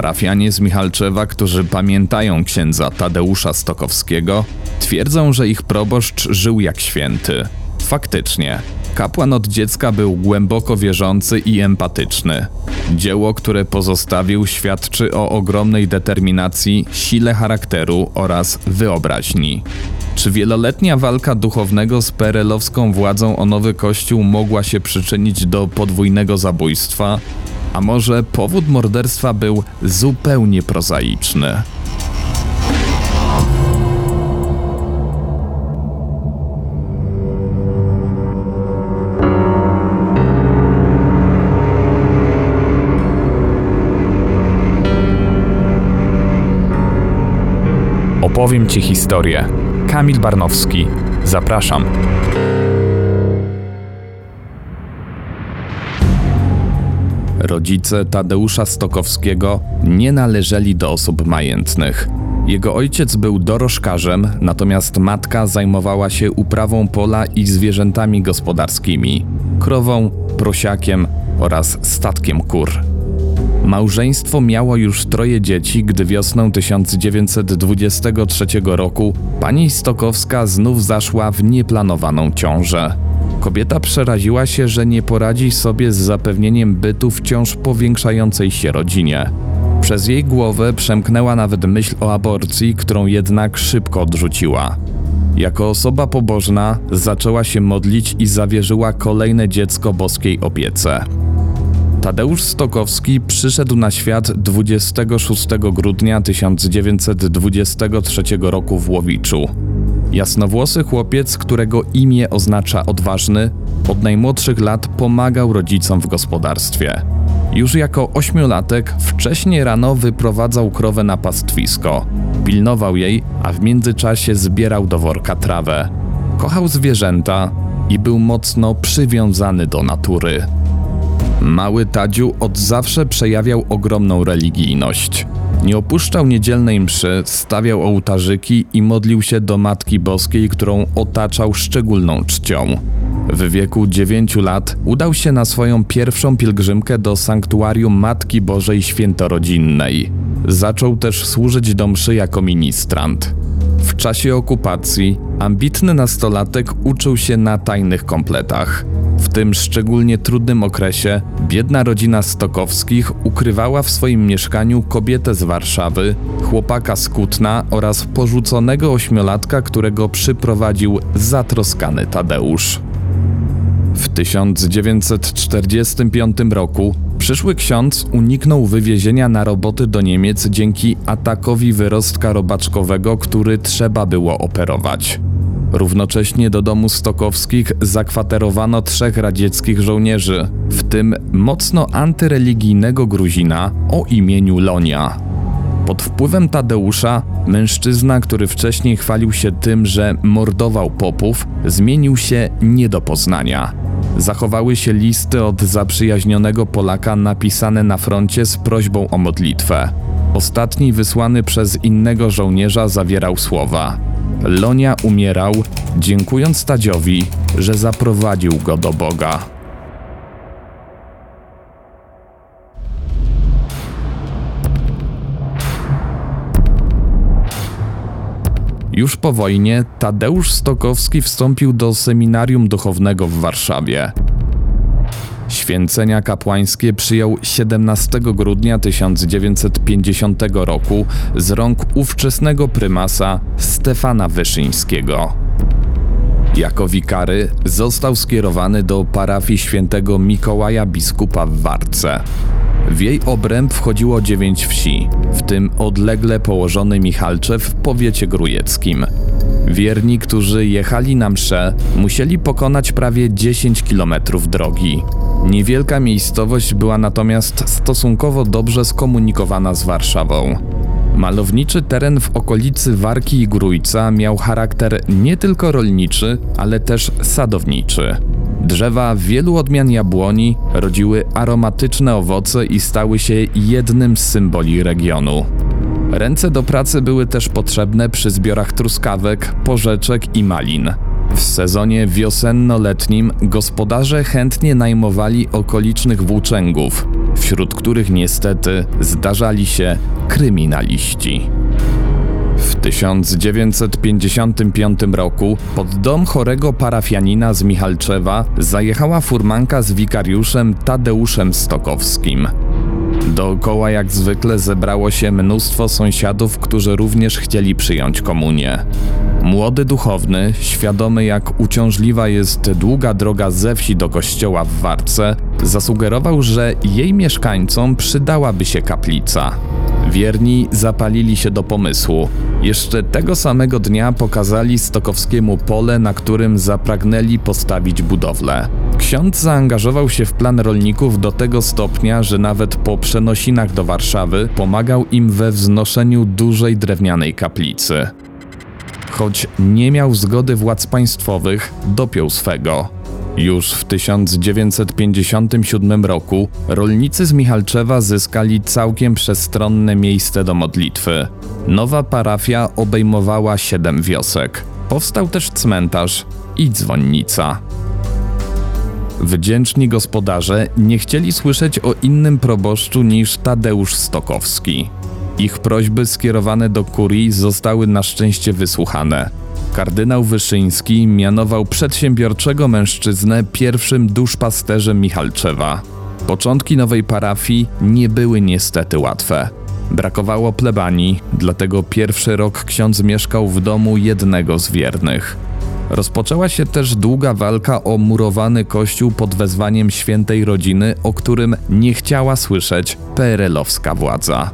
Parafianie z Michalczewa, którzy pamiętają księdza Tadeusza Stokowskiego, twierdzą, że ich proboszcz żył jak święty. Faktycznie, kapłan od dziecka był głęboko wierzący i empatyczny. Dzieło, które pozostawił, świadczy o ogromnej determinacji, sile charakteru oraz wyobraźni. Czy wieloletnia walka duchownego z perelowską władzą o nowy kościół mogła się przyczynić do podwójnego zabójstwa? A może powód morderstwa był zupełnie prozaiczny? Opowiem Ci historię. Kamil Barnowski. Zapraszam. Rodzice Tadeusza Stokowskiego nie należeli do osób majętnych. Jego ojciec był dorożkarzem, natomiast matka zajmowała się uprawą pola i zwierzętami gospodarskimi krową, prosiakiem oraz statkiem kur. Małżeństwo miało już troje dzieci, gdy wiosną 1923 roku pani Stokowska znów zaszła w nieplanowaną ciążę. Kobieta przeraziła się, że nie poradzi sobie z zapewnieniem bytu wciąż powiększającej się rodzinie. Przez jej głowę przemknęła nawet myśl o aborcji, którą jednak szybko odrzuciła. Jako osoba pobożna zaczęła się modlić i zawierzyła kolejne dziecko boskiej opiece. Tadeusz Stokowski przyszedł na świat 26 grudnia 1923 roku w Łowiczu. Jasnowłosy chłopiec, którego imię oznacza odważny, od najmłodszych lat pomagał rodzicom w gospodarstwie. Już jako ośmiolatek wcześnie rano wyprowadzał krowę na pastwisko, pilnował jej, a w międzyczasie zbierał do worka trawę. Kochał zwierzęta i był mocno przywiązany do natury. Mały Tadziu od zawsze przejawiał ogromną religijność. Nie opuszczał niedzielnej mszy, stawiał ołtarzyki i modlił się do Matki Boskiej, którą otaczał szczególną czcią. W wieku 9 lat udał się na swoją pierwszą pielgrzymkę do sanktuarium Matki Bożej Świętorodzinnej. Zaczął też służyć do mszy jako ministrant. W czasie okupacji ambitny nastolatek uczył się na tajnych kompletach. W tym szczególnie trudnym okresie biedna rodzina Stokowskich ukrywała w swoim mieszkaniu kobietę z Warszawy, chłopaka z Kutna oraz porzuconego ośmiolatka, którego przyprowadził zatroskany Tadeusz. W 1945 roku przyszły ksiądz uniknął wywiezienia na roboty do Niemiec dzięki atakowi wyrostka robaczkowego, który trzeba było operować. Równocześnie do domu Stokowskich zakwaterowano trzech radzieckich żołnierzy, w tym mocno antyreligijnego Gruzina o imieniu Lonia. Pod wpływem Tadeusza, mężczyzna, który wcześniej chwalił się tym, że mordował popów, zmienił się nie do poznania. Zachowały się listy od zaprzyjaźnionego Polaka napisane na froncie z prośbą o modlitwę. Ostatni wysłany przez innego żołnierza zawierał słowa: Lonia umierał, dziękując Tadziowi, że zaprowadził go do Boga. Już po wojnie Tadeusz Stokowski wstąpił do seminarium duchownego w Warszawie. Święcenia kapłańskie przyjął 17 grudnia 1950 roku z rąk ówczesnego prymasa Stefana Wyszyńskiego. Jako wikary został skierowany do parafii świętego Mikołaja biskupa w Warce. W jej obręb wchodziło dziewięć wsi, w tym odlegle położony Michalczew w powiecie grujeckim. Wierni, którzy jechali na msze, musieli pokonać prawie 10 kilometrów drogi. Niewielka miejscowość była natomiast stosunkowo dobrze skomunikowana z Warszawą. Malowniczy teren w okolicy Warki i Grójca miał charakter nie tylko rolniczy, ale też sadowniczy. Drzewa wielu odmian jabłoni rodziły aromatyczne owoce i stały się jednym z symboli regionu. Ręce do pracy były też potrzebne przy zbiorach truskawek, porzeczek i malin. W sezonie wiosenno-letnim gospodarze chętnie najmowali okolicznych włóczęgów. wśród których niestety zdarzali się kryminaliści. W 1955 roku pod dom chorego parafianina z Michalczewa zajechała furmanka z wikariuszem Tadeuszem Stokowskim. Dookoła jak zwykle zebrało się mnóstwo sąsiadów, którzy również chcieli przyjąć komunię. Młody duchowny, świadomy jak uciążliwa jest długa droga ze wsi do kościoła w Warce, zasugerował, że jej mieszkańcom przydałaby się kaplica. Wierni zapalili się do pomysłu. Jeszcze tego samego dnia pokazali Stokowskiemu pole, na którym zapragnęli postawić budowlę. Ksiądz zaangażował się w plan rolników do tego stopnia, że nawet po przenosinach do Warszawy pomagał im we wznoszeniu dużej drewnianej kaplicy. Choć nie miał zgody władz państwowych, dopiął swego. Już w 1957 roku rolnicy z Michalczewa zyskali całkiem przestronne miejsce do modlitwy. Nowa parafia obejmowała siedem wiosek. Powstał też cmentarz i dzwonnica. Wdzięczni gospodarze nie chcieli słyszeć o innym proboszczu niż Tadeusz Stokowski. Ich prośby skierowane do kurii zostały na szczęście wysłuchane. Kardynał Wyszyński mianował przedsiębiorczego mężczyznę pierwszym duszpasterzem Michalczewa. Początki nowej parafii nie były niestety łatwe. Brakowało plebanii, dlatego pierwszy rok ksiądz mieszkał w domu jednego z wiernych. Rozpoczęła się też długa walka o murowany kościół pod wezwaniem świętej rodziny, o którym nie chciała słyszeć PRL-owska władza.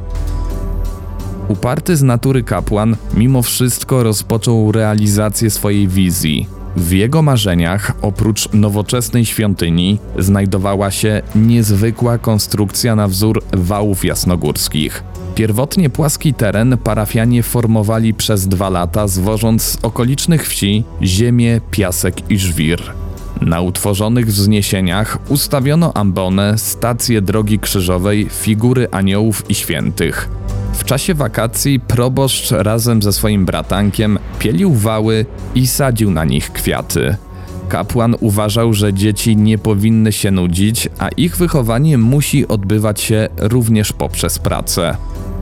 Uparty z natury kapłan mimo wszystko rozpoczął realizację swojej wizji. W jego marzeniach, oprócz nowoczesnej świątyni, znajdowała się niezwykła konstrukcja na wzór wałów jasnogórskich. Pierwotnie płaski teren parafianie formowali przez dwa lata, zwożąc z okolicznych wsi ziemię, piasek i żwir. Na utworzonych wzniesieniach ustawiono ambonę, stację drogi krzyżowej, figury aniołów i świętych. W czasie wakacji proboszcz razem ze swoim bratankiem pielił wały i sadził na nich kwiaty. Kapłan uważał, że dzieci nie powinny się nudzić, a ich wychowanie musi odbywać się również poprzez pracę.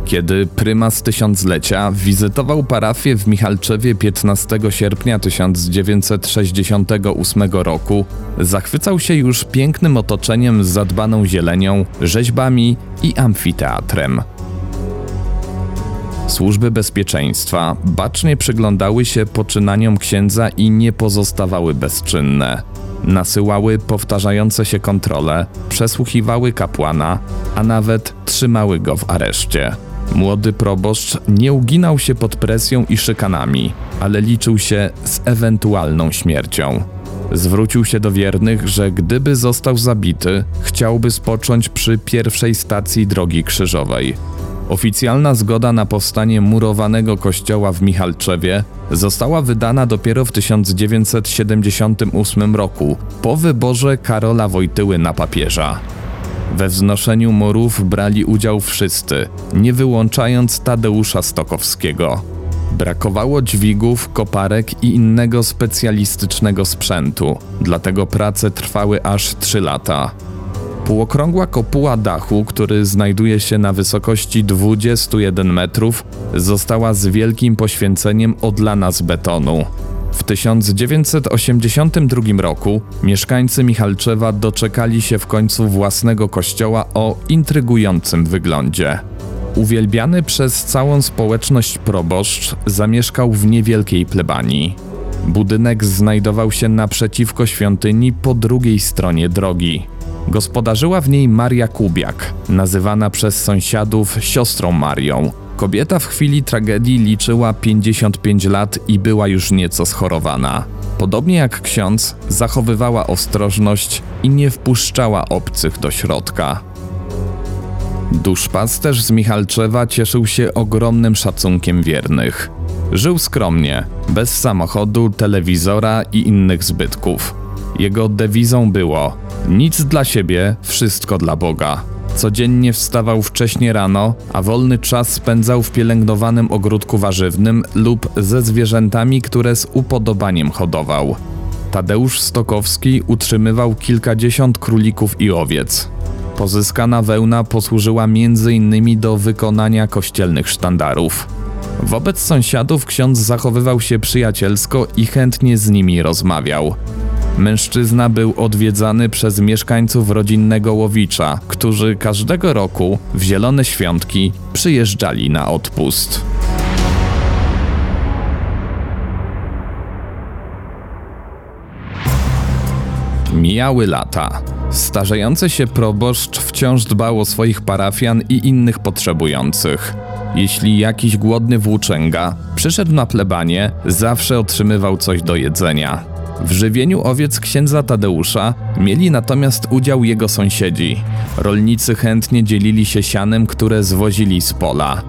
Kiedy prymas tysiąclecia wizytował parafię w Michalczewie 15 sierpnia 1968 roku, zachwycał się już pięknym otoczeniem z zadbaną zielenią, rzeźbami i amfiteatrem. Służby bezpieczeństwa bacznie przyglądały się poczynaniom księdza i nie pozostawały bezczynne. Nasyłały powtarzające się kontrole, przesłuchiwały kapłana, a nawet trzymały go w areszcie. Młody proboszcz nie uginał się pod presją i szykanami, ale liczył się z ewentualną śmiercią. Zwrócił się do wiernych, że gdyby został zabity, chciałby spocząć przy pierwszej stacji drogi krzyżowej. Oficjalna zgoda na powstanie murowanego kościoła w Michalczewie została wydana dopiero w 1978 roku, po wyborze Karola Wojtyły na papieża. We wznoszeniu murów brali udział wszyscy, nie wyłączając Tadeusza Stokowskiego. Brakowało dźwigów, koparek i innego specjalistycznego sprzętu, dlatego prace trwały aż 3 lata. Półokrągła kopuła dachu, który znajduje się na wysokości 21 metrów, została z wielkim poświęceniem odlana z betonu. W 1982 roku mieszkańcy Michalczewa doczekali się w końcu własnego kościoła o intrygującym wyglądzie. Uwielbiany przez całą społeczność proboszcz zamieszkał w niewielkiej plebanii. Budynek znajdował się naprzeciwko świątyni po drugiej stronie drogi. Gospodarzyła w niej Maria Kubiak, nazywana przez sąsiadów siostrą Marią. Kobieta w chwili tragedii liczyła 55 lat i była już nieco schorowana. Podobnie jak ksiądz, zachowywała ostrożność i nie wpuszczała obcych do środka. Duszpasterz z Michalczewa cieszył się ogromnym szacunkiem wiernych. Żył skromnie, bez samochodu, telewizora i innych zbytków. Jego dewizą było: nic dla siebie, wszystko dla Boga. Codziennie wstawał wcześnie rano, a wolny czas spędzał w pielęgnowanym ogródku warzywnym lub ze zwierzętami, które z upodobaniem hodował. Tadeusz Stokowski utrzymywał kilkadziesiąt królików i owiec. Pozyskana wełna posłużyła m.in. do wykonania kościelnych sztandarów. Wobec sąsiadów ksiądz zachowywał się przyjacielsko i chętnie z nimi rozmawiał. Mężczyzna był odwiedzany przez mieszkańców rodzinnego Łowicza, którzy każdego roku w zielone świątki przyjeżdżali na odpust. Mijały lata. Starzejący się proboszcz wciąż dbał o swoich parafian i innych potrzebujących. Jeśli jakiś głodny włóczęga przyszedł na plebanie, zawsze otrzymywał coś do jedzenia. W żywieniu owiec księdza Tadeusza mieli natomiast udział jego sąsiedzi. Rolnicy chętnie dzielili się sianem, które zwozili z pola.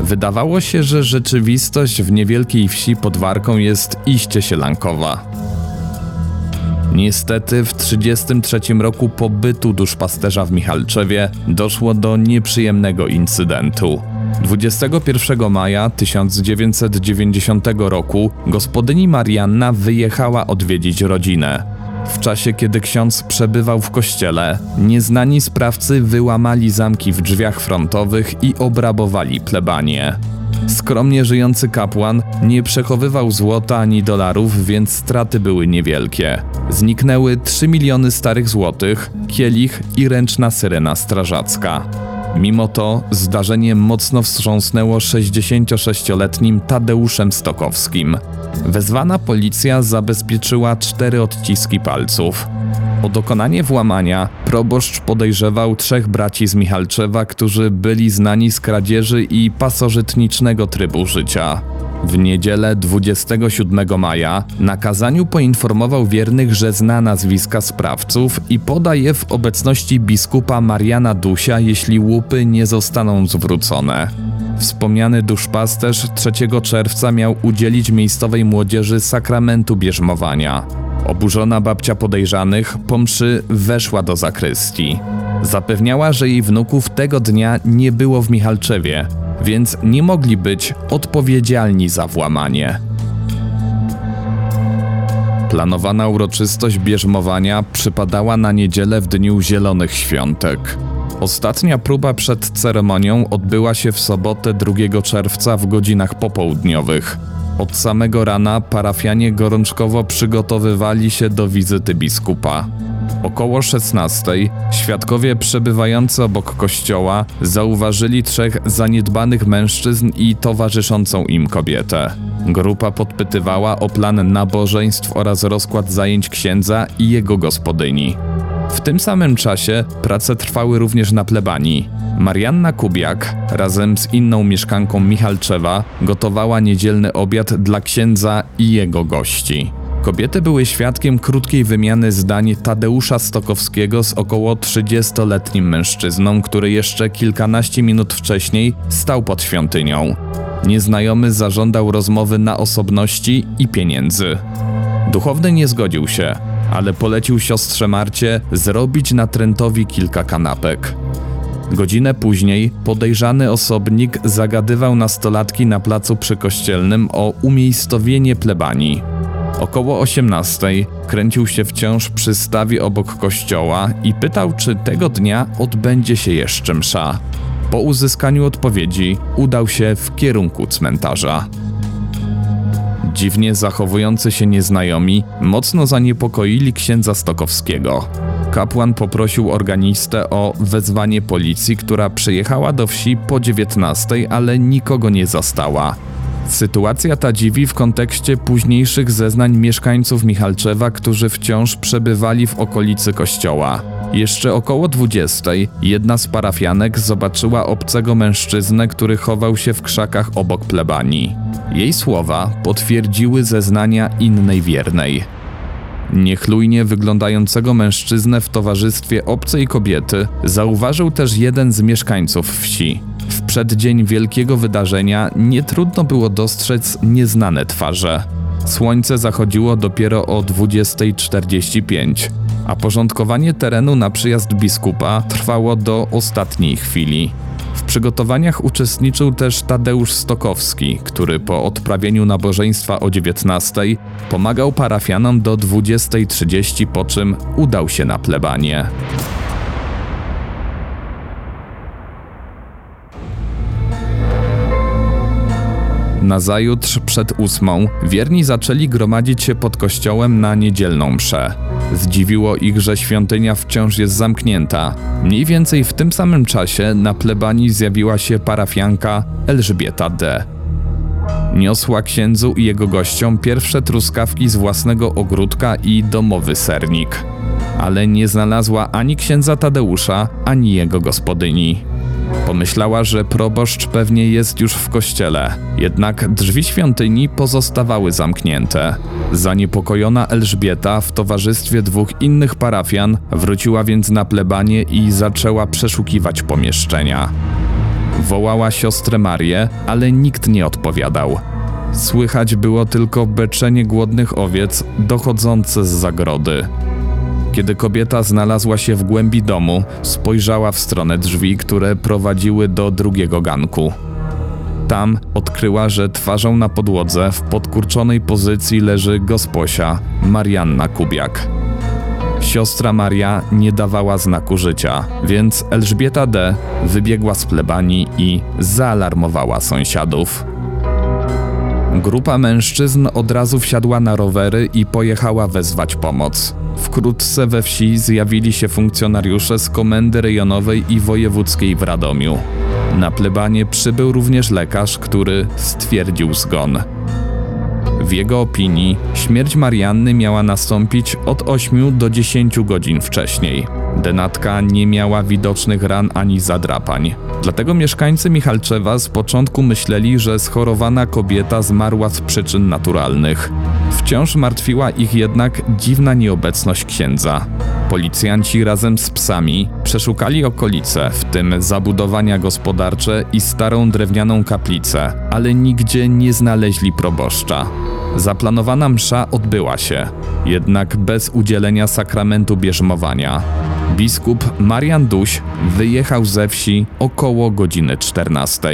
Wydawało się, że rzeczywistość w niewielkiej wsi pod Warką jest iście sielankowa. Niestety w 1933 roku pobytu duszpasterza w Michalczewie doszło do nieprzyjemnego incydentu. 21 maja 1990 roku gospodyni Marianna wyjechała odwiedzić rodzinę. W czasie, kiedy ksiądz przebywał w kościele, nieznani sprawcy wyłamali zamki w drzwiach frontowych i obrabowali plebanie. Skromnie żyjący kapłan nie przechowywał złota ani dolarów, więc straty były niewielkie. Zniknęły 3 miliony starych złotych, kielich i ręczna syrena strażacka. Mimo to zdarzenie mocno wstrząsnęło 66-letnim Tadeuszem Stokowskim. Wezwana policja zabezpieczyła cztery odciski palców. O dokonanie włamania proboszcz podejrzewał trzech braci z Michalczewa, którzy byli znani z kradzieży i pasożytnicznego trybu życia. W niedzielę 27 maja na kazaniu poinformował wiernych, że zna nazwiska sprawców i poda je w obecności biskupa Mariana Dusia, jeśli łupy nie zostaną zwrócone. Wspomniany duszpasterz 3 czerwca miał udzielić miejscowej młodzieży sakramentu bierzmowania. Oburzona babcia podejrzanych po mszy weszła do zakrystii. Zapewniała, że jej wnuków tego dnia nie było w Michalczewie, więc nie mogli być odpowiedzialni za włamanie. Planowana uroczystość bierzmowania przypadała na niedzielę w dniu Zielonych Świątek. Ostatnia próba przed ceremonią odbyła się w sobotę 2 czerwca w godzinach popołudniowych. Od samego rana parafianie gorączkowo przygotowywali się do wizyty biskupa. Około 16 świadkowie przebywający obok kościoła zauważyli trzech zaniedbanych mężczyzn i towarzyszącą im kobietę. Grupa podpytywała o plan nabożeństw oraz rozkład zajęć księdza i jego gospodyni. W tym samym czasie prace trwały również na plebanii. Marianna Kubiak razem z inną mieszkanką Michalczewa gotowała niedzielny obiad dla księdza i jego gości. Kobiety były świadkiem krótkiej wymiany zdań Tadeusza Stokowskiego z około 30-letnim mężczyzną, który jeszcze kilkanaście minut wcześniej stał pod świątynią. Nieznajomy zażądał rozmowy na osobności i pieniędzy. Duchowny nie zgodził się, ale polecił siostrze Marcie zrobić natrętowi kilka kanapek. Godzinę później podejrzany osobnik zagadywał nastolatki na placu przykościelnym o umiejscowienie plebanii. Około 18 kręcił się wciąż przy stawie obok kościoła i pytał, czy tego dnia odbędzie się jeszcze msza. Po uzyskaniu odpowiedzi udał się w kierunku cmentarza. Dziwnie zachowujący się nieznajomi mocno zaniepokoili księdza Stokowskiego. Kapłan poprosił organistę o wezwanie policji, która przyjechała do wsi po 19, ale nikogo nie zastała. Sytuacja ta dziwi w kontekście późniejszych zeznań mieszkańców Michalczewa, którzy wciąż przebywali w okolicy kościoła. Jeszcze około 20 jedna z parafianek zobaczyła obcego mężczyznę, który chował się w krzakach obok plebanii. Jej słowa potwierdziły zeznania innej wiernej. Niechlujnie wyglądającego mężczyznę w towarzystwie obcej kobiety zauważył też jeden z mieszkańców wsi. W przeddzień wielkiego wydarzenia nie trudno było dostrzec nieznane twarze. Słońce zachodziło dopiero o 20.45, a porządkowanie terenu na przyjazd biskupa trwało do ostatniej chwili. W przygotowaniach uczestniczył też Tadeusz Stokowski, który po odprawieniu nabożeństwa o 19 pomagał parafianom do 20.30, po czym udał się na plebanie. Nazajutrz przed ósmą wierni zaczęli gromadzić się pod kościołem na niedzielną mszę. Zdziwiło ich, że świątynia wciąż jest zamknięta. Mniej więcej w tym samym czasie na plebanii zjawiła się parafianka Elżbieta D. Niosła księdzu i jego gościom pierwsze truskawki z własnego ogródka i domowy sernik. Ale nie znalazła ani księdza Tadeusza, ani jego gospodyni. Pomyślała, że proboszcz pewnie jest już w kościele, jednak drzwi świątyni pozostawały zamknięte. Zaniepokojona Elżbieta w towarzystwie dwóch innych parafian wróciła więc na plebanie i zaczęła przeszukiwać pomieszczenia. Wołała siostrę Marię, ale nikt nie odpowiadał. Słychać było tylko beczenie głodnych owiec dochodzące z zagrody. Kiedy kobieta znalazła się w głębi domu, spojrzała w stronę drzwi, które prowadziły do drugiego ganku. Tam odkryła, że twarzą na podłodze w podkurczonej pozycji leży gosposia Marianna Kubiak. Siostra Maria nie dawała znaku życia, więc Elżbieta D. wybiegła z plebanii i zaalarmowała sąsiadów. Grupa mężczyzn od razu wsiadła na rowery i pojechała wezwać pomoc. Wkrótce we wsi zjawili się funkcjonariusze z komendy rejonowej i wojewódzkiej w Radomiu. Na plebanie przybył również lekarz, który stwierdził zgon. W jego opinii śmierć Marianny miała nastąpić od 8 do 10 godzin wcześniej. Denatka nie miała widocznych ran ani zadrapań. Dlatego mieszkańcy Michalczewa z początku myśleli, że schorowana kobieta zmarła z przyczyn naturalnych. Wciąż martwiła ich jednak dziwna nieobecność księdza. Policjanci razem z psami przeszukali okolice, w tym zabudowania gospodarcze i starą drewnianą kaplicę, ale nigdzie nie znaleźli proboszcza. Zaplanowana msza odbyła się, jednak bez udzielenia sakramentu bierzmowania. Biskup Marian Duś wyjechał ze wsi około godziny 14.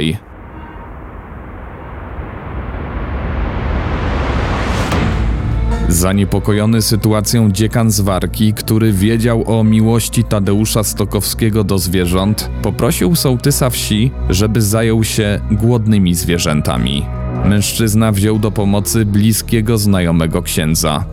Zaniepokojony sytuacją dziekan z Warki, który wiedział o miłości Tadeusza Stokowskiego do zwierząt, poprosił sołtysa wsi, żeby zajął się głodnymi zwierzętami. Mężczyzna wziął do pomocy bliskiego znajomego księdza.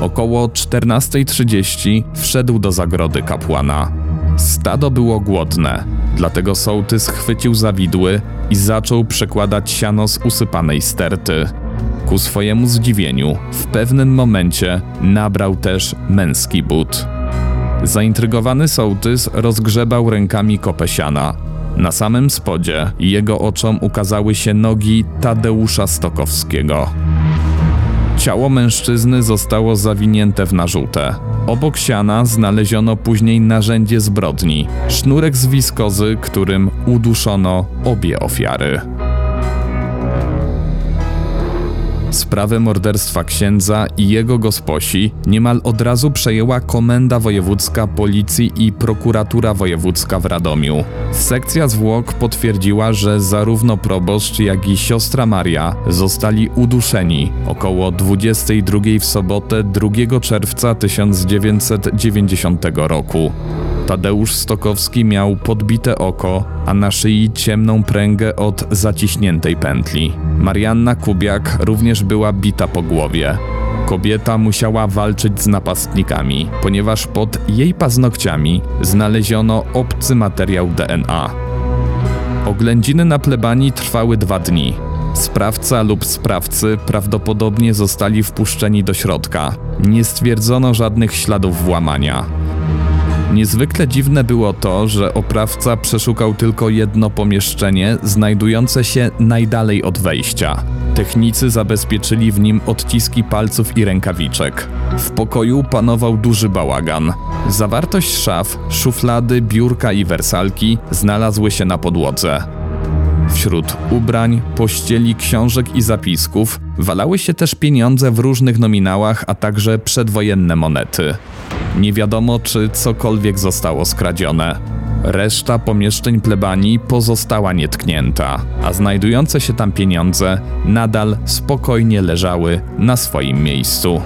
Około 14.30 wszedł do zagrody kapłana. Stado było głodne, dlatego sołtys chwycił za widły i zaczął przekładać siano z usypanej sterty. Ku swojemu zdziwieniu, w pewnym momencie nabrał też męski but. Zaintrygowany sołtys rozgrzebał rękami kopę siana. Na samym spodzie jego oczom ukazały się nogi Tadeusza Stokowskiego. Ciało mężczyzny zostało zawinięte w narzutę. Obok siana znaleziono później narzędzie zbrodni sznurek z wiskozy, którym uduszono obie ofiary. Sprawę morderstwa księdza i jego gosposi niemal od razu przejęła Komenda Wojewódzka Policji i Prokuratura Wojewódzka w Radomiu. Sekcja zwłok potwierdziła, że zarówno proboszcz, jak i siostra Maria zostali uduszeni około 22 w sobotę 2 czerwca 1990 roku. Tadeusz Stokowski miał podbite oko, a na szyi ciemną pręgę od zaciśniętej pętli. Marianna Kubiak również była bita po głowie. Kobieta musiała walczyć z napastnikami, ponieważ pod jej paznokciami znaleziono obcy materiał DNA. Oględziny na plebanii trwały dwa dni. Sprawca lub sprawcy prawdopodobnie zostali wpuszczeni do środka. Nie stwierdzono żadnych śladów włamania. Niezwykle dziwne było to, że oprawca przeszukał tylko jedno pomieszczenie, znajdujące się najdalej od wejścia. Technicy zabezpieczyli w nim odciski palców i rękawiczek. W pokoju panował duży bałagan. Zawartość szaf, szuflady, biurka i wersalki znalazły się na podłodze. Wśród ubrań, pościeli, książek i zapisków walały się też pieniądze w różnych nominałach, a także przedwojenne monety. Nie wiadomo, czy cokolwiek zostało skradzione. Reszta pomieszczeń plebanii pozostała nietknięta, a znajdujące się tam pieniądze nadal spokojnie leżały na swoim miejscu.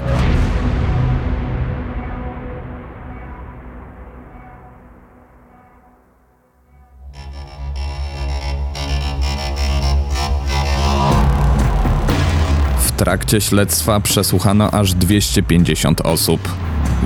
Trakcie śledztwa przesłuchano aż 250 osób.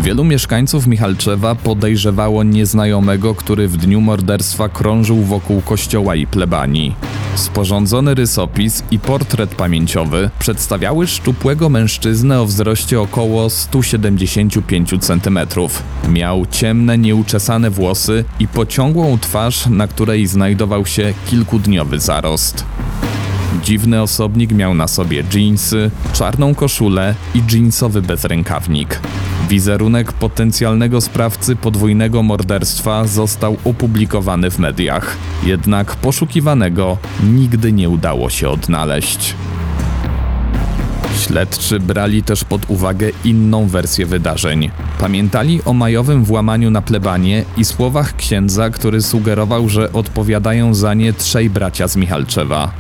Wielu mieszkańców Michalczewa podejrzewało nieznajomego, który w dniu morderstwa krążył wokół kościoła i plebanii. Sporządzony rysopis i portret pamięciowy przedstawiały szczupłego mężczyznę o wzroście około 175 cm. Miał ciemne, nieuczesane włosy i pociągłą twarz, na której znajdował się kilkudniowy zarost. Dziwny osobnik miał na sobie dżinsy, czarną koszulę i dżinsowy bezrękawnik. Wizerunek potencjalnego sprawcy podwójnego morderstwa został opublikowany w mediach, jednak poszukiwanego nigdy nie udało się odnaleźć. Śledczy brali też pod uwagę inną wersję wydarzeń. Pamiętali o majowym włamaniu na plebanie i słowach księdza, który sugerował, że odpowiadają za nie trzej bracia z Michalczewa.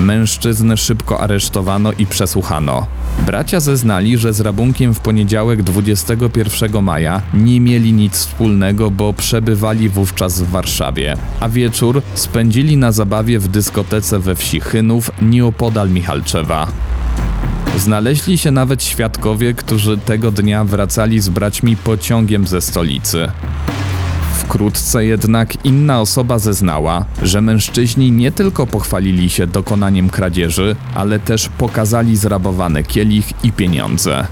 Mężczyzn szybko aresztowano i przesłuchano. Bracia zeznali, że z rabunkiem w poniedziałek 21 maja nie mieli nic wspólnego, bo przebywali wówczas w Warszawie, a wieczór spędzili na zabawie w dyskotece we wsi Chynów nieopodal Michalczewa. Znaleźli się nawet świadkowie, którzy tego dnia wracali z braćmi pociągiem ze stolicy. Wkrótce jednak inna osoba zeznała, że mężczyźni nie tylko pochwalili się dokonaniem kradzieży, ale też pokazali zrabowany kielich i pieniądze.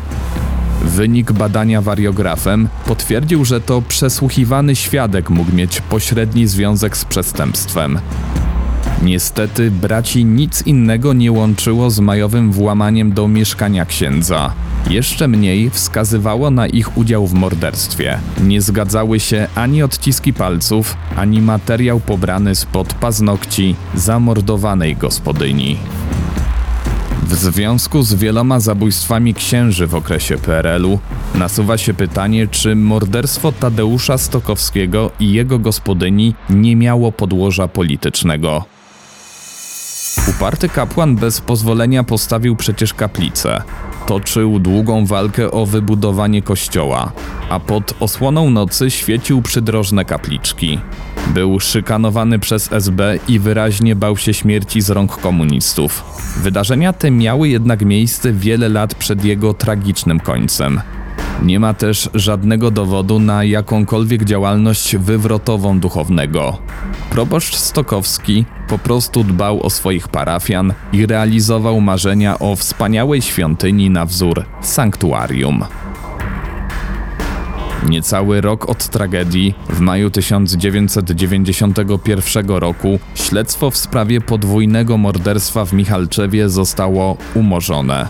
Wynik badania wariografem potwierdził, że to przesłuchiwany świadek mógł mieć pośredni związek z przestępstwem. Niestety braci nic innego nie łączyło z majowym włamaniem do mieszkania księdza. Jeszcze mniej wskazywało na ich udział w morderstwie. Nie zgadzały się ani odciski palców, ani materiał pobrany spod paznokci zamordowanej gospodyni. W związku z wieloma zabójstwami księży w okresie PRL-u nasuwa się pytanie, czy morderstwo Tadeusza Stokowskiego i jego gospodyni nie miało podłoża politycznego. Uparty kapłan bez pozwolenia postawił przecież kaplicę. Toczył długą walkę o wybudowanie kościoła, a pod osłoną nocy świecił przydrożne kapliczki. Był szykanowany przez SB i wyraźnie bał się śmierci z rąk komunistów. Wydarzenia te miały jednak miejsce wiele lat przed jego tragicznym końcem. Nie ma też żadnego dowodu na jakąkolwiek działalność wywrotową duchownego. Proboszcz Stokowski po prostu dbał o swoich parafian i realizował marzenia o wspaniałej świątyni na wzór sanktuarium. Niecały rok od tragedii, w maju 1991 roku, śledztwo w sprawie podwójnego morderstwa w Michalczewie zostało umorzone.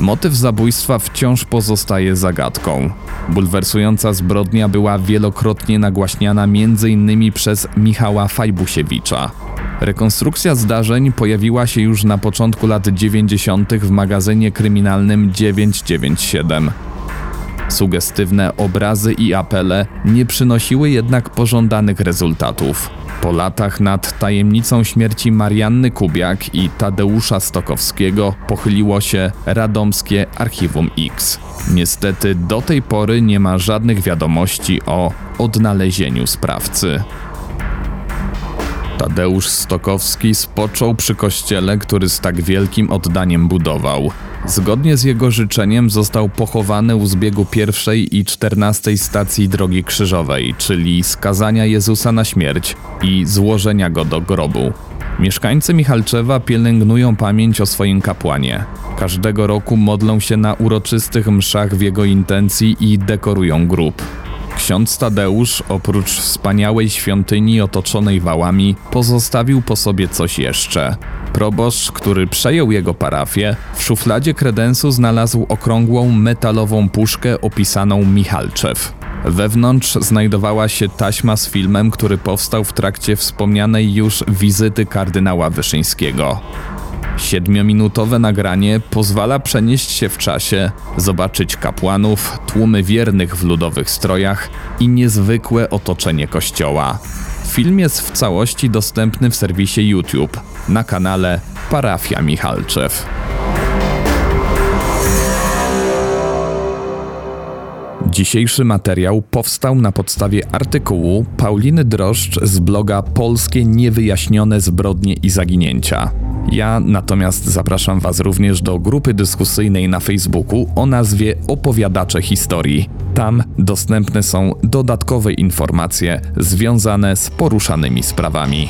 Motyw zabójstwa wciąż pozostaje zagadką. Bulwersująca zbrodnia była wielokrotnie nagłaśniana m.in. przez Michała Fajbusiewicza. Rekonstrukcja zdarzeń pojawiła się już na początku lat 90. w magazynie kryminalnym 997. Sugestywne obrazy i apele nie przynosiły jednak pożądanych rezultatów. Po latach nad tajemnicą śmierci Marianny Kubiak i Tadeusza Stokowskiego pochyliło się radomskie Archiwum X. Niestety do tej pory nie ma żadnych wiadomości o odnalezieniu sprawcy. Tadeusz Stokowski spoczął przy kościele, który z tak wielkim oddaniem budował. Zgodnie z jego życzeniem został pochowany u zbiegu pierwszej i czternastej stacji Drogi Krzyżowej, czyli skazania Jezusa na śmierć i złożenia go do grobu. Mieszkańcy Michalczewa pielęgnują pamięć o swoim kapłanie. Każdego roku modlą się na uroczystych mszach w jego intencji i dekorują grób. Ksiądz Tadeusz, oprócz wspaniałej świątyni otoczonej wałami, pozostawił po sobie coś jeszcze. Proboszcz, który przejął jego parafię, w szufladzie kredensu znalazł okrągłą metalową puszkę opisaną Michalczew. Wewnątrz znajdowała się taśma z filmem, który powstał w trakcie wspomnianej już wizyty kardynała Wyszyńskiego. Siedmiominutowe nagranie pozwala przenieść się w czasie, zobaczyć kapłanów, tłumy wiernych w ludowych strojach i niezwykłe otoczenie kościoła. Film jest w całości dostępny w serwisie YouTube na kanale Parafia Michalczew. Dzisiejszy materiał powstał na podstawie artykułu Pauliny Droszcz z bloga Polskie Niewyjaśnione Zbrodnie i Zaginięcia. Ja natomiast zapraszam Was również do grupy dyskusyjnej na Facebooku o nazwie Opowiadacze Historii. Tam dostępne są dodatkowe informacje związane z poruszanymi sprawami.